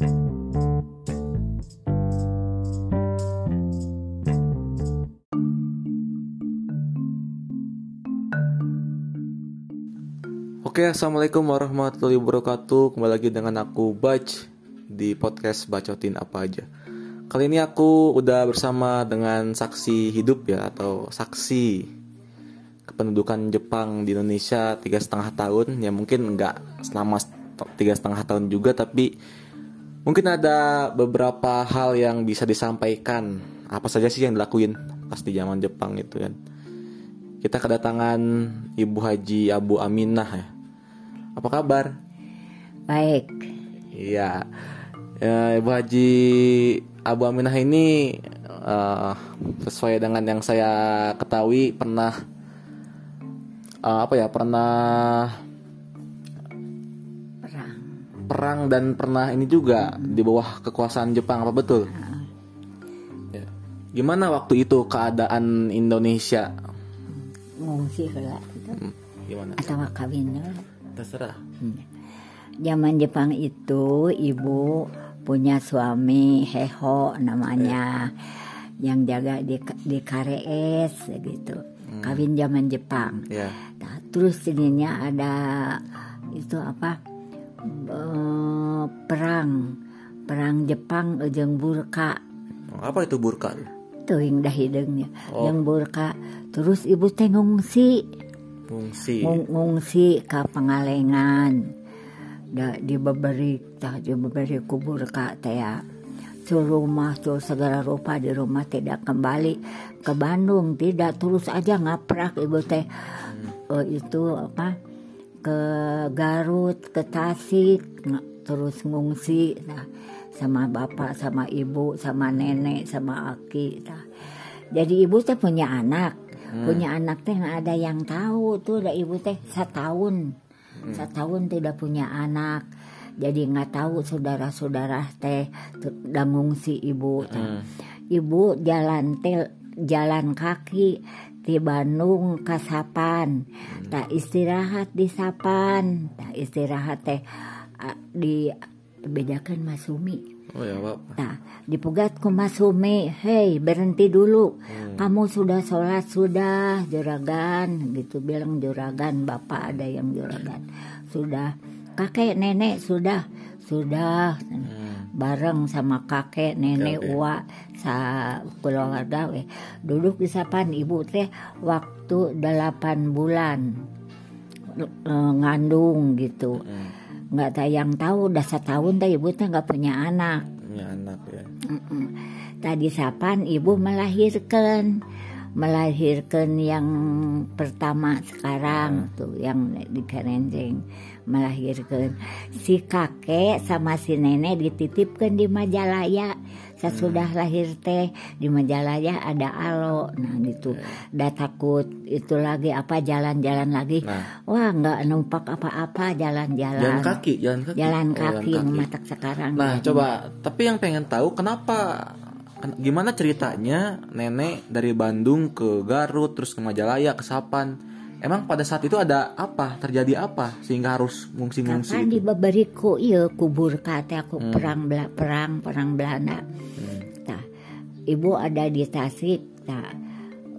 Oke, assalamualaikum warahmatullahi wabarakatuh. Kembali lagi dengan aku Baj di podcast bacotin apa aja. Kali ini aku udah bersama dengan saksi hidup ya atau saksi kependudukan Jepang di Indonesia tiga setengah tahun. Ya mungkin nggak selama tiga setengah tahun juga, tapi mungkin ada beberapa hal yang bisa disampaikan. Apa saja sih yang dilakuin pas di zaman Jepang itu kan? Kita kedatangan Ibu Haji Abu Aminah ya apa kabar? Baik. Iya. Ya, Ibu Haji Abu Aminah ini uh, sesuai dengan yang saya ketahui pernah uh, apa ya? Pernah. Perang dan pernah ini juga hmm. di bawah kekuasaan Jepang apa betul? Hmm. Ya. Gimana waktu itu keadaan Indonesia? Ngungsi lah. Hmm. Gimana? Atau kawin terserah hmm. zaman Jepang itu ibu punya suami Heho namanya eh. yang jaga di di Karees gitu hmm. kawin zaman Jepang yeah. nah, terus ininya ada itu apa uh, perang. Perang Jepang ujung burka. Oh, apa itu burka tuh? Yang dah hidungnya oh. yang burka. Terus ibu teh ngungsi. Ngungsi. Ngung, ngungsi ke pengalengan da di beberi tah di beberi kubur kak teh ya. Rumah tuh segala rupa di rumah tidak kembali ke Bandung. Tidak terus aja ngaprak ibu teh. Hmm. uh, itu apa ke Garut ke Tasik terus ngungsi nah, sama bapak sama ibu sama nenek sama aki nah. jadi ibu teh punya anak hmm. punya anak teh nggak ada yang tahu tuh ada ibu teh setahun hmm. setahun tidak punya anak jadi nggak tahu saudara-saudara teh dangung si ibu hmm. ibu jalan tel jalan kaki di Bandung ke Sapan hmm. tak istirahat di Sapan tak istirahat teh di bedakan Masumi Oh ya, Pak. Nah, dipugat ku Masumi, hei berhenti dulu. Hmm. Kamu sudah sholat sudah juragan, gitu bilang juragan. Bapak ada yang juragan. Sudah, kakek nenek sudah, sudah. Hmm. Bareng sama kakek nenek okay, uwa sa keluarga we. Duduk di sapan ibu teh waktu delapan bulan ngandung gitu. Nggak ada yang tahu udah setahun teh ibu teh nggak punya anak punya anak ya Mm-mm. tadi sapan ibu melahirkan melahirkan yang pertama sekarang hmm. tuh yang di Kerenjeng melahirkan si kakek sama si nenek dititipkan di Majalaya sesudah hmm. lahir teh di Majalaya ada alo nah gitu udah takut itu lagi apa jalan-jalan lagi nah. wah nggak numpak apa-apa jalan-jalan jalan kaki jalan kaki jalan kaki, oh, kaki. sekarang nah gitu. coba tapi yang pengen tahu kenapa gimana ceritanya nenek dari Bandung ke Garut terus ke Majalaya ke Sapan Emang pada saat itu ada apa? Terjadi apa sehingga harus ngungsi-ngungsi? Kapan di Babariku iya kubur kata aku hmm. perang bela, perang perang Belanda. Hmm. Nah, ibu ada di Tasik. Nah,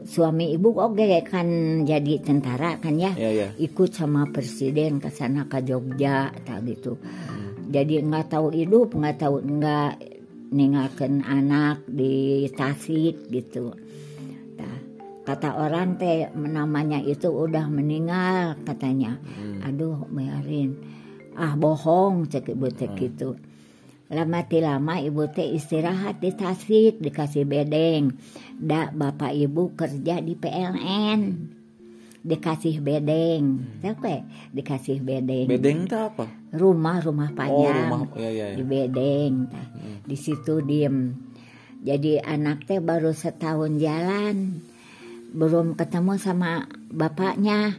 suami ibu oke kan jadi tentara kan ya. Yeah, yeah. Ikut sama presiden ke sana ke Jogja tak gitu. Hmm. Jadi nggak tahu hidup, nggak tahu nggak ninggalkan anak di Tasik gitu. Kata orang teh namanya itu udah meninggal katanya. Hmm. aduh biarin. Ah bohong cek ibu teh hmm. gitu. Lama lama ibu teh istirahat di Tasik dikasih bedeng. Dak bapak ibu kerja di PLN dikasih bedeng. Hmm. dikasih bedeng. Bedeng itu apa? Rumah rumah oh, panjang. oh, rumah, ya, ya, ya. di bedeng hmm. di situ diem. Jadi anak teh baru setahun jalan. Belum ketemu sama bapaknya.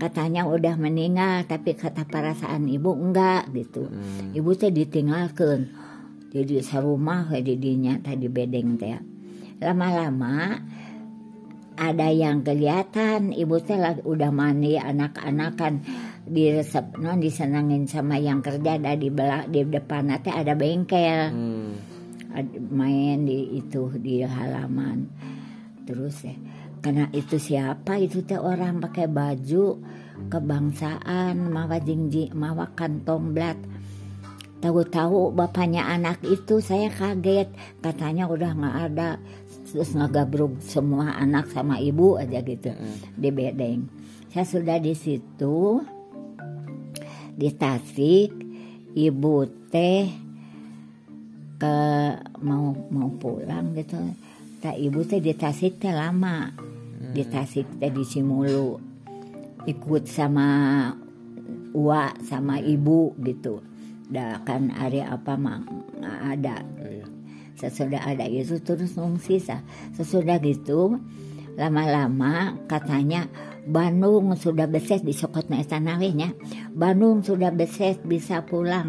Katanya udah meninggal tapi kata perasaan ibu enggak gitu. Hmm. ibu teh ditinggalkan. Jadi serumah kayak didinya tadi bedeng teh. Lama-lama ada yang kelihatan ibu teh udah mandi anak-anakan. Diresep non disenangin sama yang kerja ada di belak di depan nanti ada bengkel. Hmm. Main di itu di halaman. Terus ya karena itu siapa? Itu teh orang pakai baju kebangsaan mawa jingji mawa kantong blat. Tahu-tahu bapaknya anak itu saya kaget. Katanya udah nggak ada terus ngagabruk semua anak sama ibu aja gitu. Di bedeng saya sudah di situ di Tasik ibu teh ke mau mau pulang gitu. Tak ibu teh di Tasik teh lama. Di Tasik teh di Simulu ikut sama Ua sama ibu gitu. Dah kan area apa mah nggak ada. Iya. Sesudah ada itu terus ngungsi sah sesudah gitu lama-lama katanya Bandung sudah beses di Sokotna Estanawenya Bandung sudah beses bisa pulang.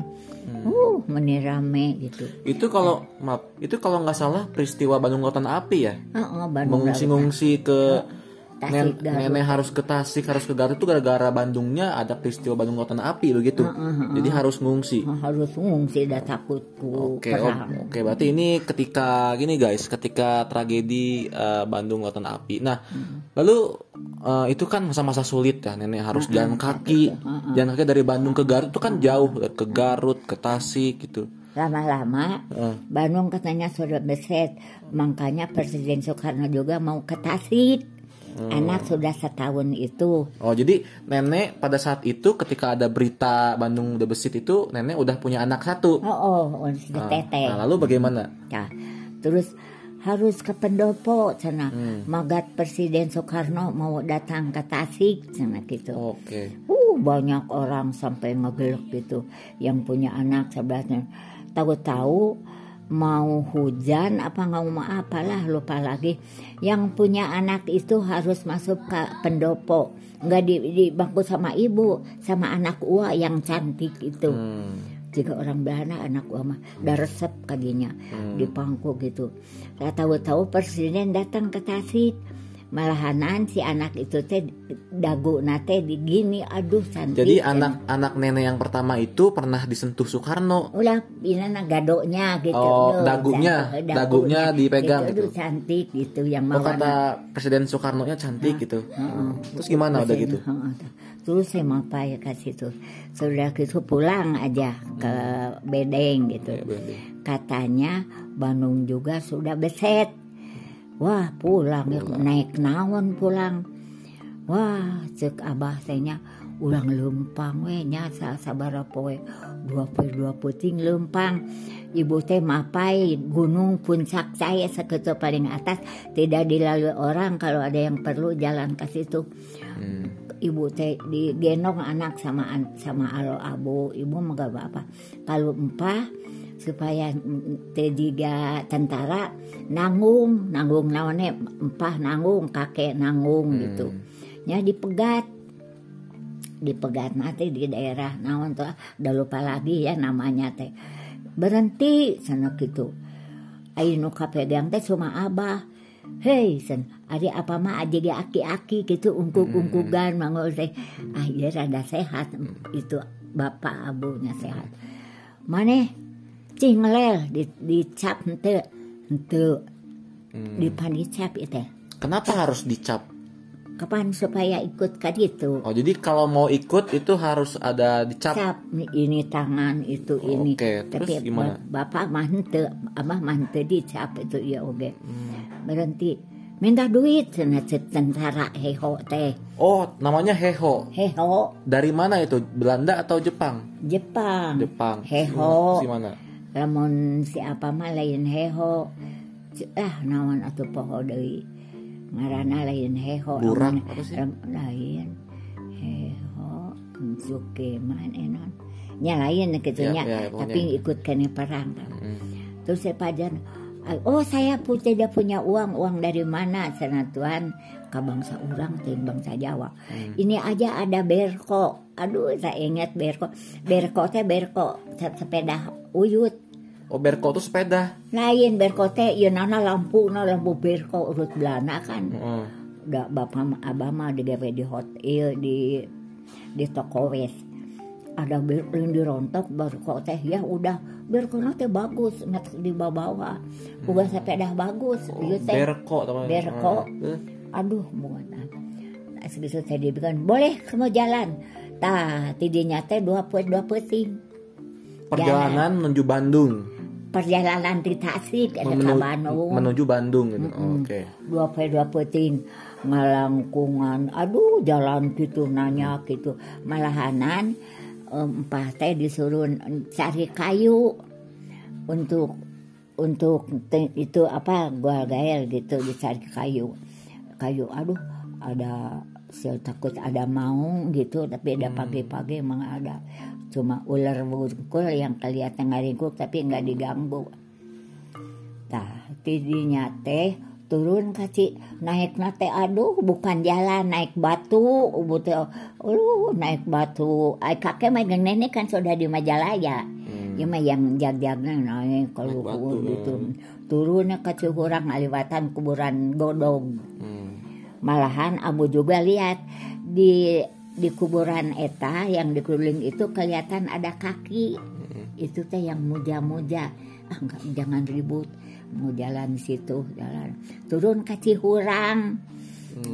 Uh menirame gitu. Itu kalau maaf, itu kalau nggak salah peristiwa Bandung Lautan Api ya. oh, Bandung Mengungsi-ngungsi ke nen- Tasik, Garut. nenek harus ke Tasik, harus ke Garut itu gara-gara Bandungnya ada peristiwa Bandung Lautan Api begitu. Jadi harus ngungsi. Oh, harus ngungsi dah takut ku Oke, perang oke. Berarti ini ketika gini guys, ketika tragedi eh, Bandung Lautan Api. Nah, lalu eh, itu kan masa-masa sulit ya, nenek harus jalan kaki, jalan kaki dari Bandung ke Garut itu kan jauh, ke Garut, ke Tasik gitu. lama-lama Eh, Bandung katanya sudah beset makanya Presiden Soekarno juga mau ke Tasik anak sudah setahun itu Oh, jadi nenek pada saat itu ketika ada berita Bandung udah besit itu, nenek udah punya anak satu. oh oh sudah Nah, teteh nah, lalu bagaimana? Nah, terus harus ke pendopo sana Hmm. magat Presiden Soekarno mau datang ke Tasik sana gitu Oke. uh banyak orang sampai ngegelek gitu yang punya anak sebelahnya tahu-tahu mau hujan apa nggak mau apalah lupa lagi. Yang punya anak itu harus masuk ke pendopo. Nggak di, di bangku sama ibu sama anak ua yang cantik itu. Hmm. jika orang Belanda anak uama dah resep kaginya di pangku gitu. Tahu-tahu presiden datang ke Tasik malahanan si anak itu teh dagu nate di gini aduh cantik Jadi kan. anak-anak nenek yang pertama itu pernah disentuh Soekarno. ulah ini nah gadonya gitu Oh, dagunya. dagu- Dagunya dipegang gitu, aduh, gitu. cantik gitu yang Oh, mau kata Presiden Soekarno-nya cantik gitu. Terus gimana udah gitu? Terus saya mau apa ya ke situ. Sudah gitu pulang aja ke Bedeng gitu. Ya. Katanya Bandung juga sudah beset. Wah pulang, ya, naik naon pulang. Wah cek abah tehnya ulang lempang we nya sa sabara poe dua puluh dua puting lempang. Ibu teh mapai gunung puncak saya seketul paling atas. Tidak dilalui orang kalau ada yang perlu jalan ke situ. Hmm. ibu teh digendong anak sama sama alo abu. Ibu mah gak apa? Kalau empah supaya mm, juga tentara nanggung nanggung naonnya empah nanggung kakek nanggung gitu. Nya dipegat. Dipegat nanti di daerah naon tuh udah lupa lagi ya namanya teh. Berhenti sana gitu. Ayo nu kapegang teh cuma abah. Hei, sen, ari apa mah aja di aki-aki gitu ungkuk-ungkugan mangul teh. Ah, iya rada sehat itu bapak abunya sehat. Maneh cinglel di dicap henteu henteu dipan dicap itu. Kenapa harus dicap? Kapan supaya ikut ka ditu? Oh, jadi kalau mau ikut itu harus ada dicap. Cap ini tangan itu ini. Oke, terus Tapi gimana? ba- bapak mah henteu, abah mah henteu dicap itu ya oge. Hmm. Berhenti. Minta duit tentara heho teh. Oh, namanya Heho. Heho Dari mana itu? Belanda atau Jepang? Jepang. Jepang. Heho. Si mana? Lamun si apa mah lain heho. Ah naon atuh poho deui. Ngaranna lain heho. Burak, Lamun- Lain heho suke man enon. Nya lain gitu nya. Ya, ya, tapi ikut kene perang kan. Hmm. Terus saya pajan, oh saya pu- tidak punya uang, uang dari mana? Sana tuan, ke bangsa orang, ting bangsa Jawa. Hmm. Ini aja ada berko. Aduh, saya ingat berko. Berko teh berko, se- sepeda uyut. Oh, Berko itu sepeda. Lain berko teh, ya nana lampu, na lampu berko urut belana kan. Heeh. Udah bapak ma- abah mah digawe di hotel, di di toko wes ada bir yang dirontok baru kok teh ya udah bir kono teh bagus nggak di bawah bukan sepeda bagus ieu teh Berko teman. Berko. Ah, aduh bukan segitu saya dibilang boleh kamu jalan tah tidinya teh dua put dua puting Perjalanan menuju Bandung. Perjalanan di Tasik ada Menu- ke Bandung. menuju Bandung gitu. Oh, Oke. dua pe dua peting ngalangkungan aduh jalan gitu nanya gitu. Malahanan em, empah teh disuruh cari kayu untuk untuk itu apa gua gael gitu dicari kayu. Kayu aduh ada saya takut ada maung gitu tapi ada pagi-pagi emang ada cuma ular bungkul yang kelihatan ngaringkuk tapi nggak diganggu. Tah, tidinya teh turun kasih naik nate aduh bukan jalan naik batu butuh uh naik batu. Ay kakek mah nenek kan sudah di Majalaya. Hmm. ya mah yang jag-jagna naik kalau Naik batu, gitu turunnya ke Cihurang aliwatan kuburan godong. Hmm. malahan Abu juga lihat di di kuburan eta yang dikeliling itu kelihatan ada kaki. Itu teh yang muja-muja. Ah enggak jangan ribut. Mau jalan situ jalan. Turun ke Cihurang.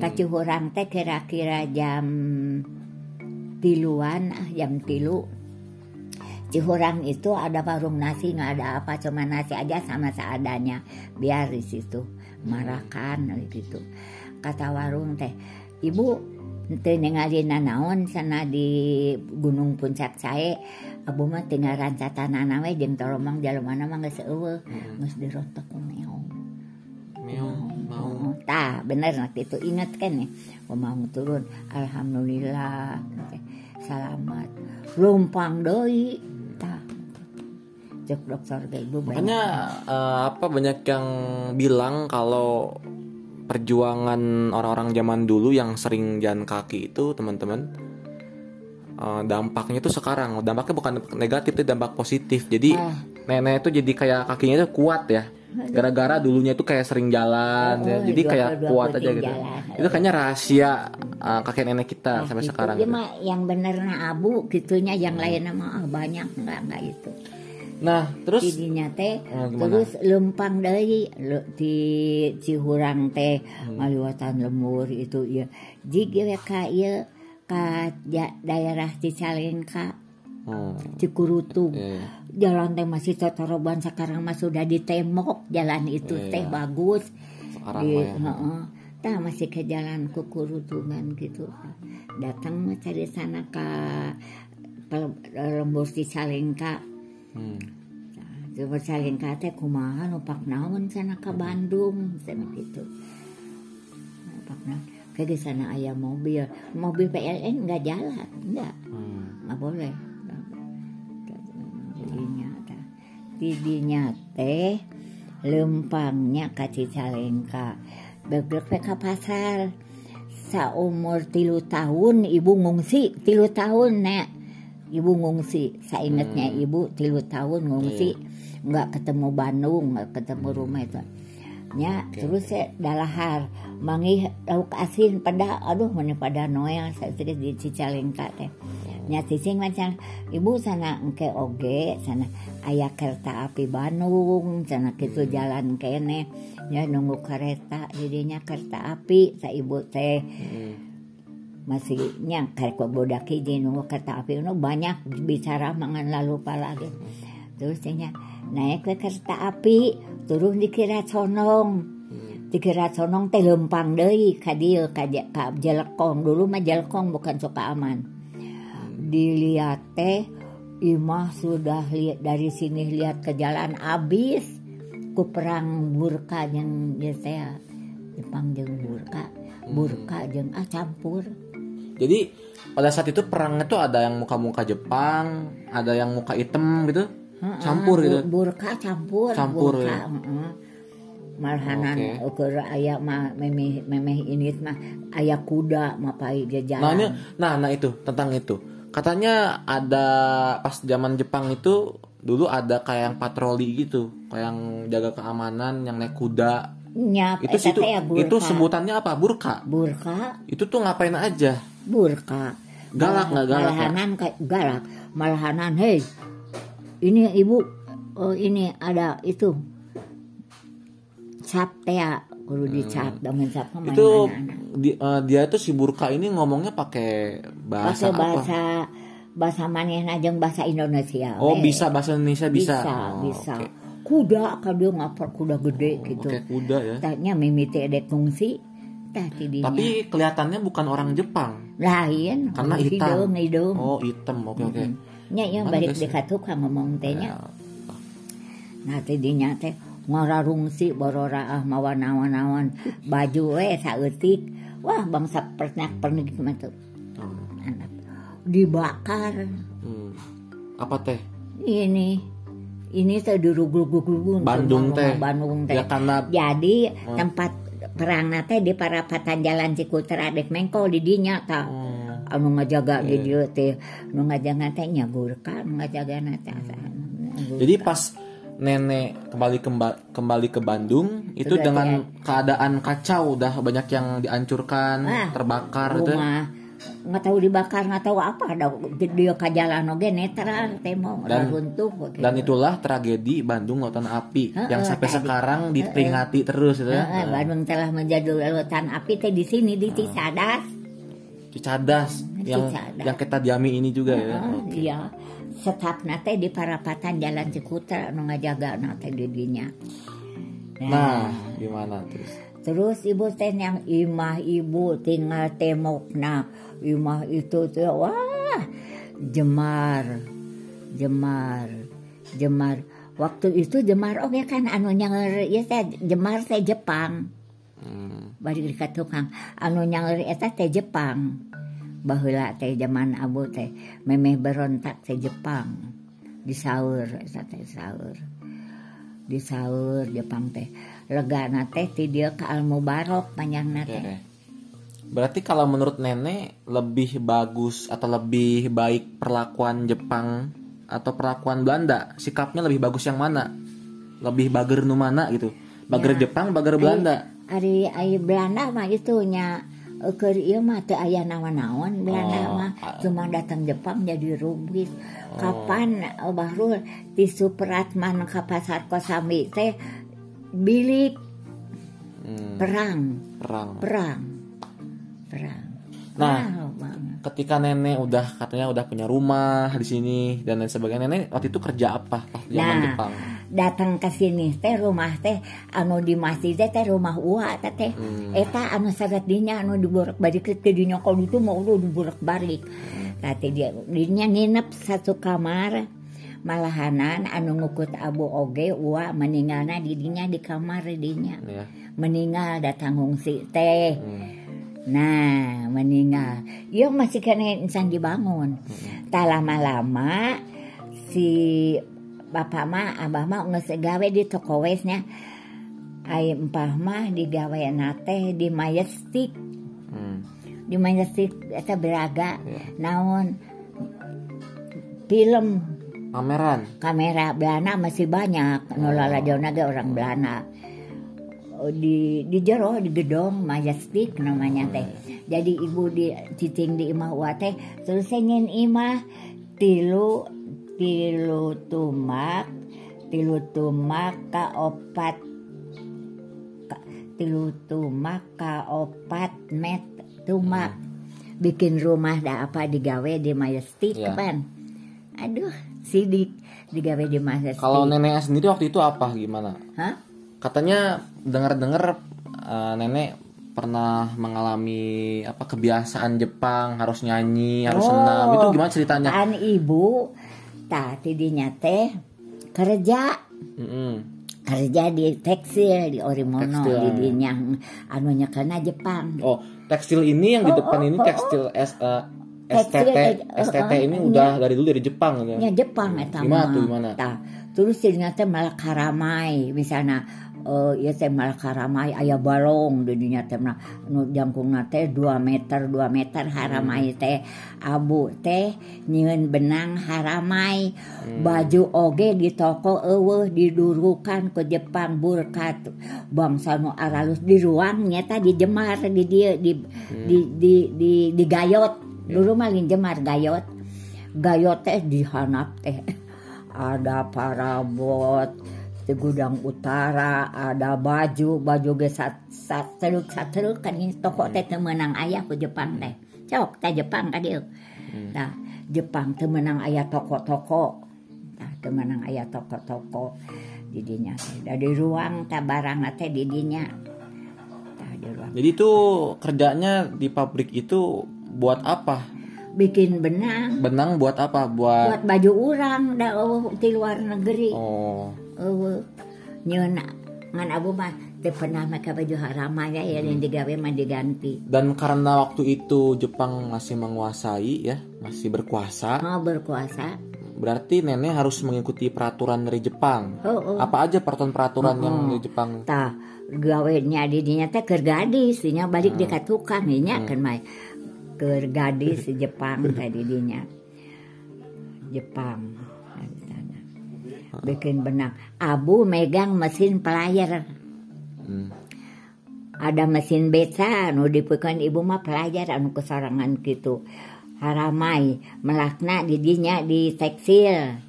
Ke Cihurang teh kira-kira jam tiluan ah jam tilu. Cihurang itu ada warung nasi nggak ada apa cuma nasi aja sama seadanya. Biar di situ marakan gitu. Kata warung teh ibu nanaon sana di Gunung Puncak Sae abu mah tinggal rancatan we jeung tolomang jalemana mah geus eueuh. Geus dirontok meong. Meong, mau. Tah bener waktu itu ingat kan ya. Mau turun. Alhamdulillah. Selamat lumpang deui. Tah cek dokter ibu. Makanya eh, apa banyak yang bilang kalau perjuangan orang-orang zaman dulu yang sering jalan kaki itu teman-teman eh, dampaknya itu sekarang dampaknya bukan negatif itu dampak positif jadi Ah. nenek itu jadi kayak kakinya itu kuat ya gara-gara dulunya itu kayak sering jalan Oh, ya. jadi dua- kayak dua kuat aja gitu jalan. itu kayaknya rahasia eh, kakek nenek kita Nah, sampai gitu. sekarang Dia gitu. mah yang benernya abu gitunya yang lainnya mah ah, banyak enggak enggak itu nah terus Tidinya teh Eh, gimana? terus lempang deui le- di Cihurang teh Hmm. ngaliwatan lemur itu ya we ka ieu ka ja- daerah Cicalengka oh, Cikurutu iya, iya. jalan teh masih totoroban sekarang mah sudah ditembok jalan itu Iya. teh bagus sekarang di mah ya. heeh. Tah masih ke jalan kukurutungan gitu datang mah cari sana ke lembur Cicalengka Hmm. Coba saling kata kumaha numpak naon sana ke Bandung sana gitu. Numpak naon ke sana ayah mobil, mobil PLN nggak jalan, enggak, Hmm. nggak boleh. Tah. tidinya teh lempangnya ke Cicalengka, begrek ke pasar. Saumur tilu tahun ibu ngungsi, tilu tahun nek ibu ngungsi saya ingatnya ibu tilu tahun ngungsi nggak ketemu Bandung nggak ketemu rumah itu. Nya terus saya dalahar mangi lauk asin pada aduh mana pada noel saya sedih di Cicalengka teh. Nya cicing macam ibu sana engke oge sana ayah kereta api Bandung sana gitu jalan kene. Ya nunggu kereta jadinya kereta api sa ibu teh. Hmm. Masih nyang karek bodak hiji nunggu kereta api. Nu banyak bicara mangan lalu lagi. Terus nya naik ke kereta api turun di kira sonong di kira sonong teh lempang deui ka dieu ka, jelekong. Dulu mah jelekong bukan suka aman. Dilihat teh imah sudah lihat dari sini lihat ke jalan abis ku perang burka yang biasa Jepang jeung burka. Burka jeung ah campur Jadi pada saat itu perangnya tuh ada yang muka-muka Jepang, ada yang muka hitam gitu, Heeh, campur gitu. bu- burka campur Campur, burka ya. heeh. malahanan Oke. ukur aya mah memeh memeh ini mah aya kuda mah pai dia Nah ini, nah, nah itu tentang itu. Katanya ada pas zaman Jepang itu dulu ada kayak yang patroli gitu, kayak yang jaga keamanan, yang naik kuda. Nyap Itu situ, ya burka itu sebutannya apa? Burka. burka Itu tuh ngapain aja? burka Galak nggak galak ya? malahanan kayak galak malahanan hei ini ibu oh ini ada itu cap teh kudu dicap dengan cap Hmm. sama Itu di- eh, dia tuh si Burka ini ngomongnya pakai bahasa bahasa apa? bahasa manehna jeung bahasa Indonesia Oh, we. bisa bahasa Indonesia bisa. bisa Oh, bisa oke. Kuda kadang ngapar kuda gede gitu Pakai kuda ya. tanya mimiti edek fungsi tah tidinya Tapi kelihatannya bukan orang Jepang. lain Karena hitam. hidung hidung Oh, hitam. Oke, oke. nya ya Mana balik di tukang ngomong tehnya Ya. nah tidinya teh ngararungsi borora ah mawa nawan-nawan baju we saeutik wah bangsa pernak pernik mah tuh Oh. anak dibakar Hmm. Apa teh? ini ini teh durug-durug Bandung teh. Bandung teh. Ya karena jadi tempat perang teh di parapatan jalan Cikutra dek mengkol di dinya ta Oh, anu ngajaga Iya. di dieu teh. Nu ngajaga teh nyagurka nu ngajaga teh. Jadi pas nenek kembali kemba- kembali ke Bandung itu Sudah dengan keadaan kacau udah banyak yang dihancurkan, Ah, terbakar rumah nggak tahu dibakar nggak tahu apa ada dia ke jalan oge netral teh mau Dan- runtuh gitu. Dan itulah tragedi Bandung Lautan Api Heeh, yang sampai tadi. sekarang diperingati terus itu ya. Heeh, Bandung telah menjadi lautan api teh di sini di Cisadas Cicadas yang Cicadas. yang kita diami ini juga ya. Oke. iya setap nate di parapatan jalan Cikutra nu ngajaga nate di dinya Nah, gimana terus? Terus ibu teh yang imah ibu tinggal temokna. Imah itu tuh wah jemar jemar jemar. Waktu itu jemar oke kan anu nyanger ya teh jemar teh Jepang. Hmm. bari ka tukang. Anu nyanger eta teh Jepang. Baheula teh zaman abu teh memeh berontak teh Jepang. Di sahur eta teh sahur. Di sahur Jepang teh legana teh ti dieu ka Al Mubarok panjangna Oke, teh oke. Berarti kalau menurut nenek lebih bagus atau lebih baik perlakuan Jepang atau perlakuan Belanda? Sikapnya lebih bagus yang mana? Lebih bager nu mana gitu? Bager Ya. Jepang, bager Belanda. Ari ai Belanda mah itu nya keur ieu mah teu aya naon-naon Belanda Oh, mah ah. cuma datang Jepang jadi rubis. Oh. Kapan Bahrul di Supratman ka pasar Kosambi teh bilik Hmm, perang, perang. perang. Perang. Nah. Wow, banget. Ketika nenek udah katanya udah punya rumah di sini dan lain sebagainya, nenek waktu itu kerja apa pas zaman Nah. Jepang? datang ke sini teh rumah teh anu di masjid teh rumah ua teh teh Hmm. eta anu sagat dinya anu dibolak balik ke dinya kalau itu mau udah dibolak balik kata dia dinya nginep satu kamar malahanan anu ngukut abu oge ua meninggalna di dinya di kamar dinya Ya. meninggal datang ngungsi teh Hmm. Nah, meninggal. Iya masih kena insan dibangun. Tak lama-lama si bapak mah, abah mah nges gawe di toko wesnya. Ai empah mah digawe nate di Majestic. Hmm. Di Majestic eta beraga Ya. naon film Pameran. kamera Belanda masih banyak. Nolala jauhna ge orang Belanda Oh, di di jero di gedong majestic namanya teh. Jadi ibu di cicing di imah wa teh. Terus ingin imah tilu tilu tumak tilu tumak ka opat ka- tilu tumak ka opat met tumak. Bikin rumah dah apa digawe di majestic Iya. kan aduh sidik digawe di majestic Kalau neneknya sendiri waktu itu apa gimana? Hah? Katanya dengar-dengar eh, nenek pernah mengalami apa kebiasaan Jepang harus nyanyi harus Oh. senam itu gimana ceritanya? An ibu tadi dinya teh kerja Mm-mm. kerja di tekstil di Orimono Tekstil. di dinya anunya karena Jepang Oh tekstil ini yang di Oh, depan oh, ini oh, tekstil S, eh, Tekstil, STT eh, STT eh, ini eh, udah dari dulu dari Jepang gitu. nya Jepang eta Gimana mah. tuh, gimana? Tah, terus ternyata malah karamai misalnya eh ieu teh malah karamai aya balong di dinya teh mah nu jangkungna teh 2 meter 2 meter haramai Hmm. teh abu teh nyieun benang haramai Hmm. baju oge di toko eueuh didurukan ke Jepang burkat bangsa nu aralus di ruang nyata dijemar di dia di Hmm. di di di digayot dulu malin jemar gayot. Gayot teh dihanap teh. Ada parabot di gudang utara ada baju baju ge sat sat teruk sat teruk kan ini. Toko teh teu meunang aya ku Jepang teh. Cok teh Jepang ka dieu nah Jepang teu meunang aya toko-toko. Nah teu meunang aya toko-toko. Di dinya teh. Da di ruang teh barang teh di dinya tah di ruang Jadi itu kerjanya di pabrik itu buat apa? bikin benang Benang buat apa? Buat buat baju urang da eueuh di luar negeri Oh. eueuh nyeuna ngan abu mah teu pernah make baju haramaya ya yang digawe mah diganti Dan karena waktu itu Jepang masih menguasai ya, masih berkuasa, mau berkuasa berarti nenek harus mengikuti peraturan dari Jepang. oh, oh. Apa aja peraturan-peraturan yang Mm-mm. dari Jepang? tah gawenya di dinya teh keur gadis dinya balik ka tukang nya kan mah keur gadis di Jepang tadi dinya. Jepang Nah, sana. bikin benang. Abu megang mesin pelayer. Hmm. ada mesin beca anu dipikeun ibu mah pelajar anu kesarangan gitu. Haramai. Melakna di dinya di tekstil.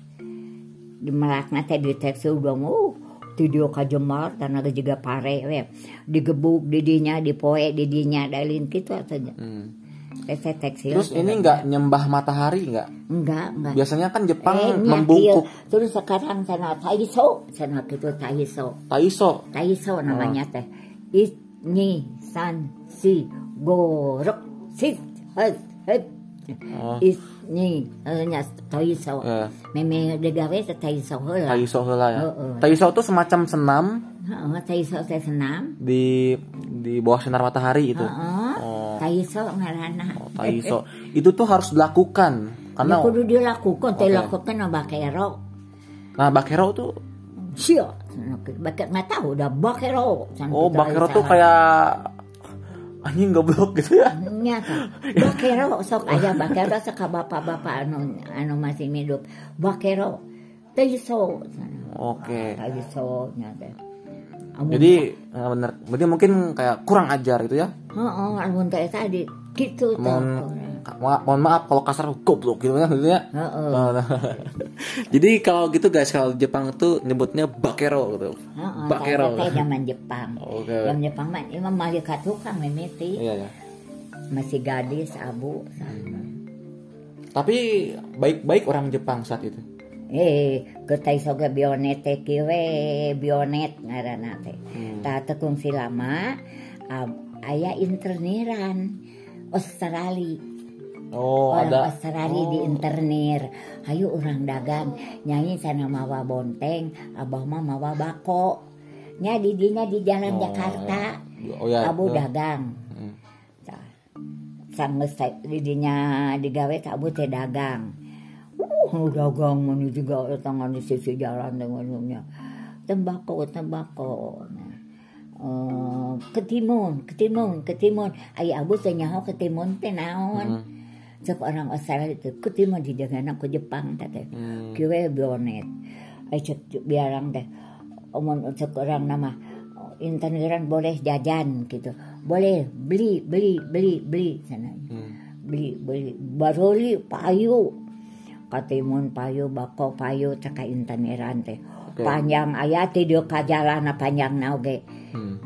Di melakna teh di tekstil udah mau tidio kajemar tanah juga pare we digebuk di dinya dipoe di dinya dalin gitu saja Hmm. Teh tekstil Terus ini nggak nyembah matahari nggak? enggak enggak Biasanya kan Jepang Eh, membungkuk iya. terus sekarang sana taiso sana gitu taiso Taiso. Taiso namanya teh. It, ni, san, si, gorok, sit, het, het. Oh. It, ni, eh, Taiso. Ya, Meme degawe teh Taiso heula. Taiso heula ya. Heeh. Taiso itu semacam senam Heeh, Taiso teh senam. di di bawah sinar matahari itu. Heeh. Taiso ngaranna. oh, Taiso. Itu tuh harus dilakukan karena Ya kudu dilakukan, teh Oke. lakukan na bakero. nah bakero tuh Sio, bakero nggak tahu udah bakero. Oh bakero tuh kayak anjing goblok gitu ya. nyata bakero sok aja bakero saka bapak-bapak anu anu masih hidup bakero teiso Oke. teiso nyata Amun- Jadi eh, bener, berarti mungkin kayak kurang ajar gitu ya. heeh amun teh tadi gitu Mohon, ma- mohon maaf kalau kasar goblok gitu ya gitu ya. Oh, nah. Jadi kalau gitu guys kalau Jepang tuh nyebutnya bakero gitu. heeh bakero. teh zaman Jepang Oke. zaman Jepang mah imam mali ka tukang mimiti Iya ya. masih gadis abu Tapi baik-baik orang Jepang saat itu. Eh getai soga bionet teh kiwe bionet ngaranna teh Hmm. ta tekung silama ab- aya interneran Australia Oh, orang ada. Australia di internir hayu orang dagang nyanyi sana mawa bonteng abah mah mawa bako nya di jalan Oh, Jakarta Oh ya. abu itu. dagang Hmm. sanggeus teh di dinya digawe ka abu teh dagang dagang mana juga tangan di sisi jalan dengannya tembakau tembakau Eh, ketimun ketimun ketimun. Ayah abu teh nyaho ketimun teh naon. Hmm. Cek orang Australia itu ketimun di dengan aku Jepang teh Hmm. kiwe bionet ay cek biarang teh. Omon cek orang nama internetan boleh jajan gitu. Boleh beli beli beli beli sana. Hmm. beli beli. Baroli payu katimun payu bako payu internetan teh Oke. panjang ayat di kajalan panjang nauge Hmm.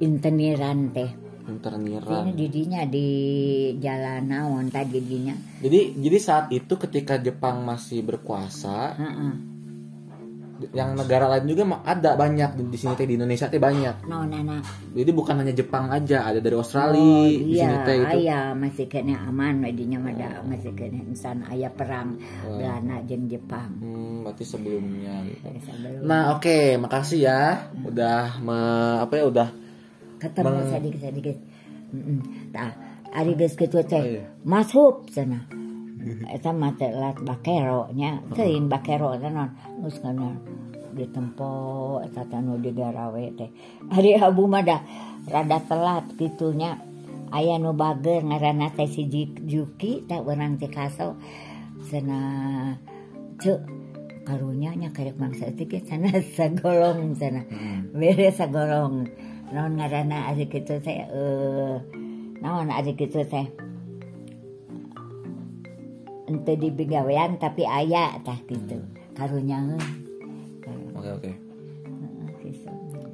internetan teh Interniran. ini didinya di jalan naon tadi didinya Jadi jadi saat itu ketika Jepang masih berkuasa, Heeh. Yang negara lain juga ada banyak di, sini teh di Indonesia teh banyak. no nana Jadi bukan hanya Jepang aja, ada dari Oh, Australia di sini iya, teh itu. ayah masih kena aman medinya ada masih kena insan ayah perang Oh. Belanda jeung Jepang. Hmm, berarti sebelumnya. gitu. Sebelum Nah, oke, makasih ya udah me, apa ya udah ketemu Bang- sedikit sedikit. Mm-mm. Tah, ari geus kitu Oh, teh iya. masuk sana. Eta mah teh lat bakero nya, teuing bakero teh non geus kana ditempo eta teh nu digarawe teh. Ari abu mah da rada telat kitunya. Aya nu bager ngaranna teh si Juki teh urang teh kaso sana cek karunya nya karek mangsa teh ge sana sagolong sana beres sagolong naon ngaranna ari kitu teh eh naon ari kitu teh ente di begawean tapi aya tah gitu. Karunya Oke oke.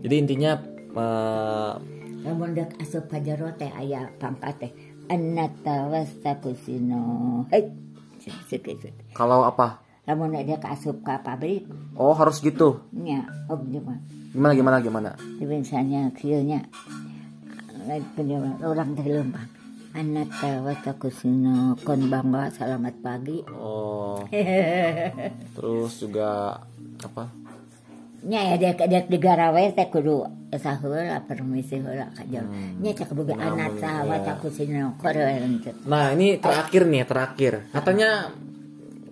Jadi intinya eh, namun dek asup pajaro teh aya pangkat teh. Anata wastakusino hei kalau apa? namun dia asup ka pabrik. Oh harus gitu. ob cuma. Gimana gimana gimana? di misalnya kieunya orang teh leumpang anata kon bangga selamat pagi. Oh. Terus juga apa? nya ya dek dek di garawe teh kudu asa heula permisi heula ka jam nya cak boga anata wastakusino keren Nah ini terakhir nih terakhir. Katanya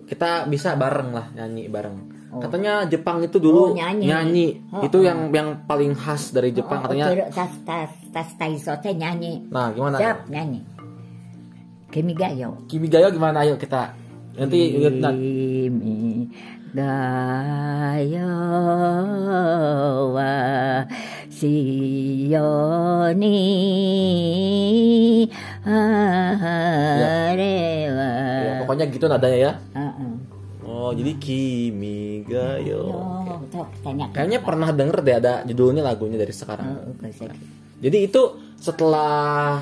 kita bisa bareng lah nyanyi bareng. Katanya Jepang itu Oh, dulu nyanyi. Oh, itu yang yang paling khas dari Jepang katanya. Terus tas tas tas taiso teh nyanyi. Nah gimana? Siap nyanyi. Kimi gayo. Kimi Gayo gimana? Ayo kita nanti lihat nah, Kimi gayo wa siyoni harewa. ya, pokoknya gitu nadanya ya. Heeh. Oh jadi Kimi Gayo. Yo, tanya. Kayaknya pernah denger deh ada judulnya lagunya dari sekarang. Jadi itu setelah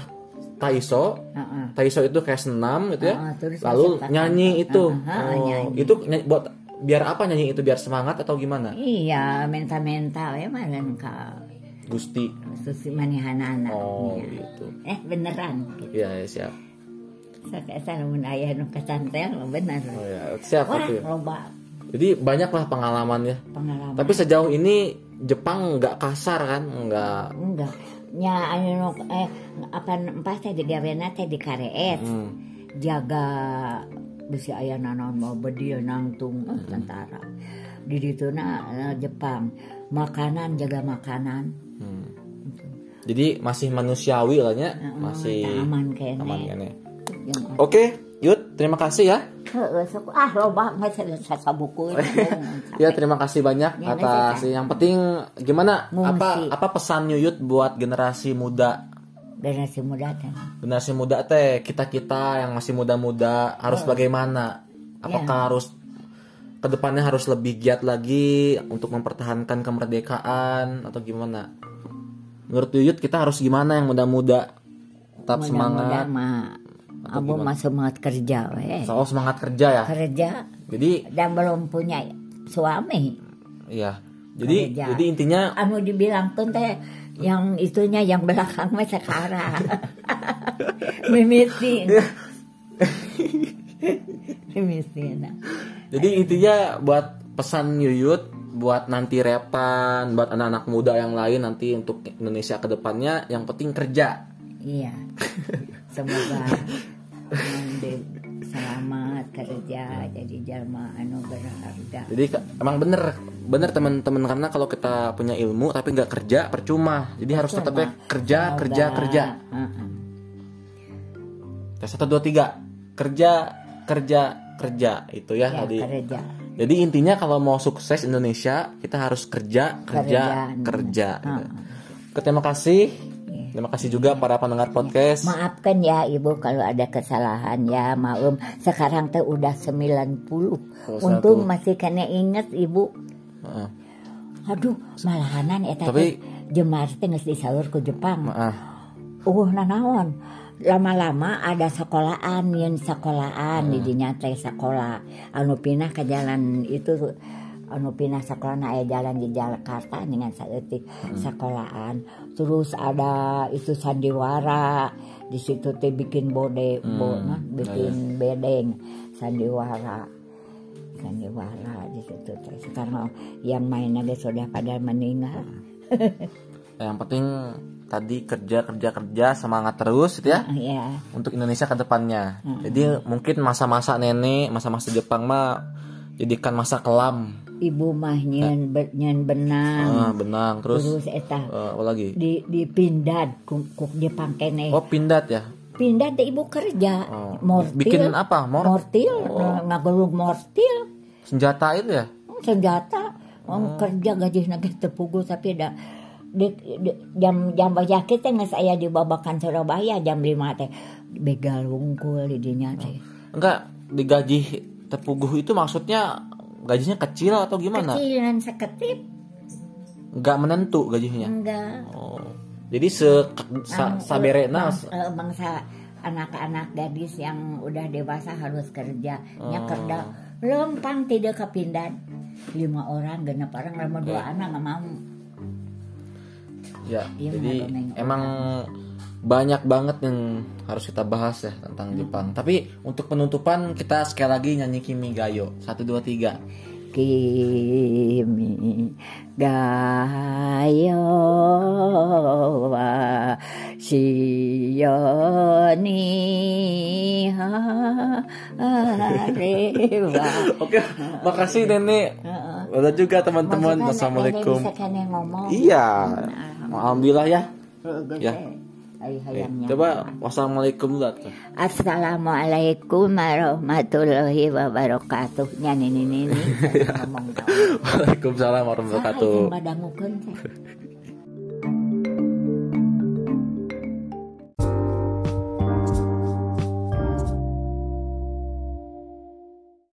Taiso, Heeh. Taiso itu kayak senam gitu ya. Terus Lalu nyanyi itu. Ah, Oh, nyanyi. itu ny- buat biar apa nyanyi itu biar semangat atau gimana? Iya, mental-mental ya malan ka Gusti. susi manihanana. Oh, Iya. gitu. Eh beneran. Iya, ya, siap. Sakasa mun aya nu kecantel bener. Oh ya, siap Wah, loba Jadi banyaklah pengalamannya. pengalaman. Tapi sejauh ini Jepang nggak kasar kan? Nggak. enggak. Nya anu nu eh apa empas teh digawena teh di kareet. Hmm. Jaga bisi aya nanaon mau bedieu nangtung eh, tentara. Di dituna eh, Jepang. Makanan jaga makanan. Hmm. Jadi masih manusiawi lah ya, masih aman kene. aman kene. Yang Oke, Yud, terima kasih ya. Ah loba nggak saya buku Ya terima kasih banyak Ya, atas yang penting gimana apa apa pesan Yuyut buat generasi muda? Generasi muda teh. generasi muda teh kita kita yang masih muda-muda harus bagaimana? Apakah harus ke depannya harus lebih giat lagi untuk mempertahankan kemerdekaan atau gimana? Menurut Yuyut kita harus gimana yang muda-muda? Tetap Muda-muda semangat. mah abu mah semangat kerja we. soal semangat kerja ya Kerja jadi dan belum punya suami. iya jadi Kerja. jadi intinya Anu dibilang tuh teh yang itunya yang belakang mah sekarang. Mimiti. Mimiti nah. Jadi intinya buat pesan Yuyut buat nanti repan, buat anak-anak muda yang lain nanti untuk Indonesia ke depannya yang penting kerja. Iya. Semoga selamat kerja jadi jalma anu berharga. Jadi emang bener bener teman-teman karena kalau kita punya ilmu tapi nggak kerja percuma. Jadi harus tetapnya kerja Semoga. kerja kerja. Tes satu dua tiga kerja kerja kerja itu ya, Ya, tadi. kerja. Jadi intinya kalau mau sukses Indonesia kita harus kerja kerja Kerja. kerja. gitu. Oke, Terima kasih. Terima kasih juga para pendengar podcast. Maafkan ya ibu kalau ada kesalahan ya maum. Sekarang teh udah 90. Oh, Untung masih kena inget ibu. Heeh. Aduh, malahanan eta Tapi- jemar teh geus disaur ku Jepang. Maaf. Uh, nanaon. Lama-lama ada sekolahan, yang sekolahan di dinya teh sekolah. Anu pinah ke jalan itu anu pinah sekolah aya jalan di Jakarta dengan saeutik sekolahan. Terus ada itu sandiwara di situ teh bikin bode, bo, nah, bikin bedeng sandiwara. Sandiwara di situ teh. Sekarang yang main aja sudah pada meninggal. Yang penting tadi kerja kerja kerja semangat terus gitu ya ya. untuk Indonesia ke depannya. Jadi mungkin masa-masa nenek, masa-masa Jepang mah jadikan masa kelam. ibu mah nyen be, nyen benang Ah, benang terus terus eta eh, apa lagi? di di pindad ku, ku Jepang kene Oh, pindat ya. pindad teh ibu kerja Oh, mortil bikin apa? Mor mortil oh. ngagulung mortil senjata itu ya? senjata oh. kerja gaji nage tepugu tapi ada di, di- jam jam bajaki teh geus aya di babakan Surabaya jam 5 teh begal wungkul di dinya teh Enggak, digaji tepuguh itu maksudnya gajinya kecil atau gimana? Kecilan seketip Nggak menentu gajinya. enggak. Oh. Jadi se sa, saberena bang- eh, bangsa anak-anak gadis yang udah dewasa harus kerja Oh. kerja lempang tidak kepindan lima orang genap orang lama dua anak nggak mau ya. Iya, Jadi emang banyak banget yang harus kita bahas ya tentang Hmm. Jepang. Tapi untuk penutupan kita sekali lagi nyanyi Kimi Gayo. Satu dua tiga. Kimi gayo wa shiyo ni harewa Oke, makasih Nenek. Udah juga teman-teman. Assalamualaikum. Iya. Alhamdulillah ya. Ya. Hayangnya. Coba wassalamualaikum dulu. Assalamualaikum warahmatullahi wabarakatuh. Nya ini ini ngomong tau. Waalaikumsalam warahmatullahi wabarakatuh.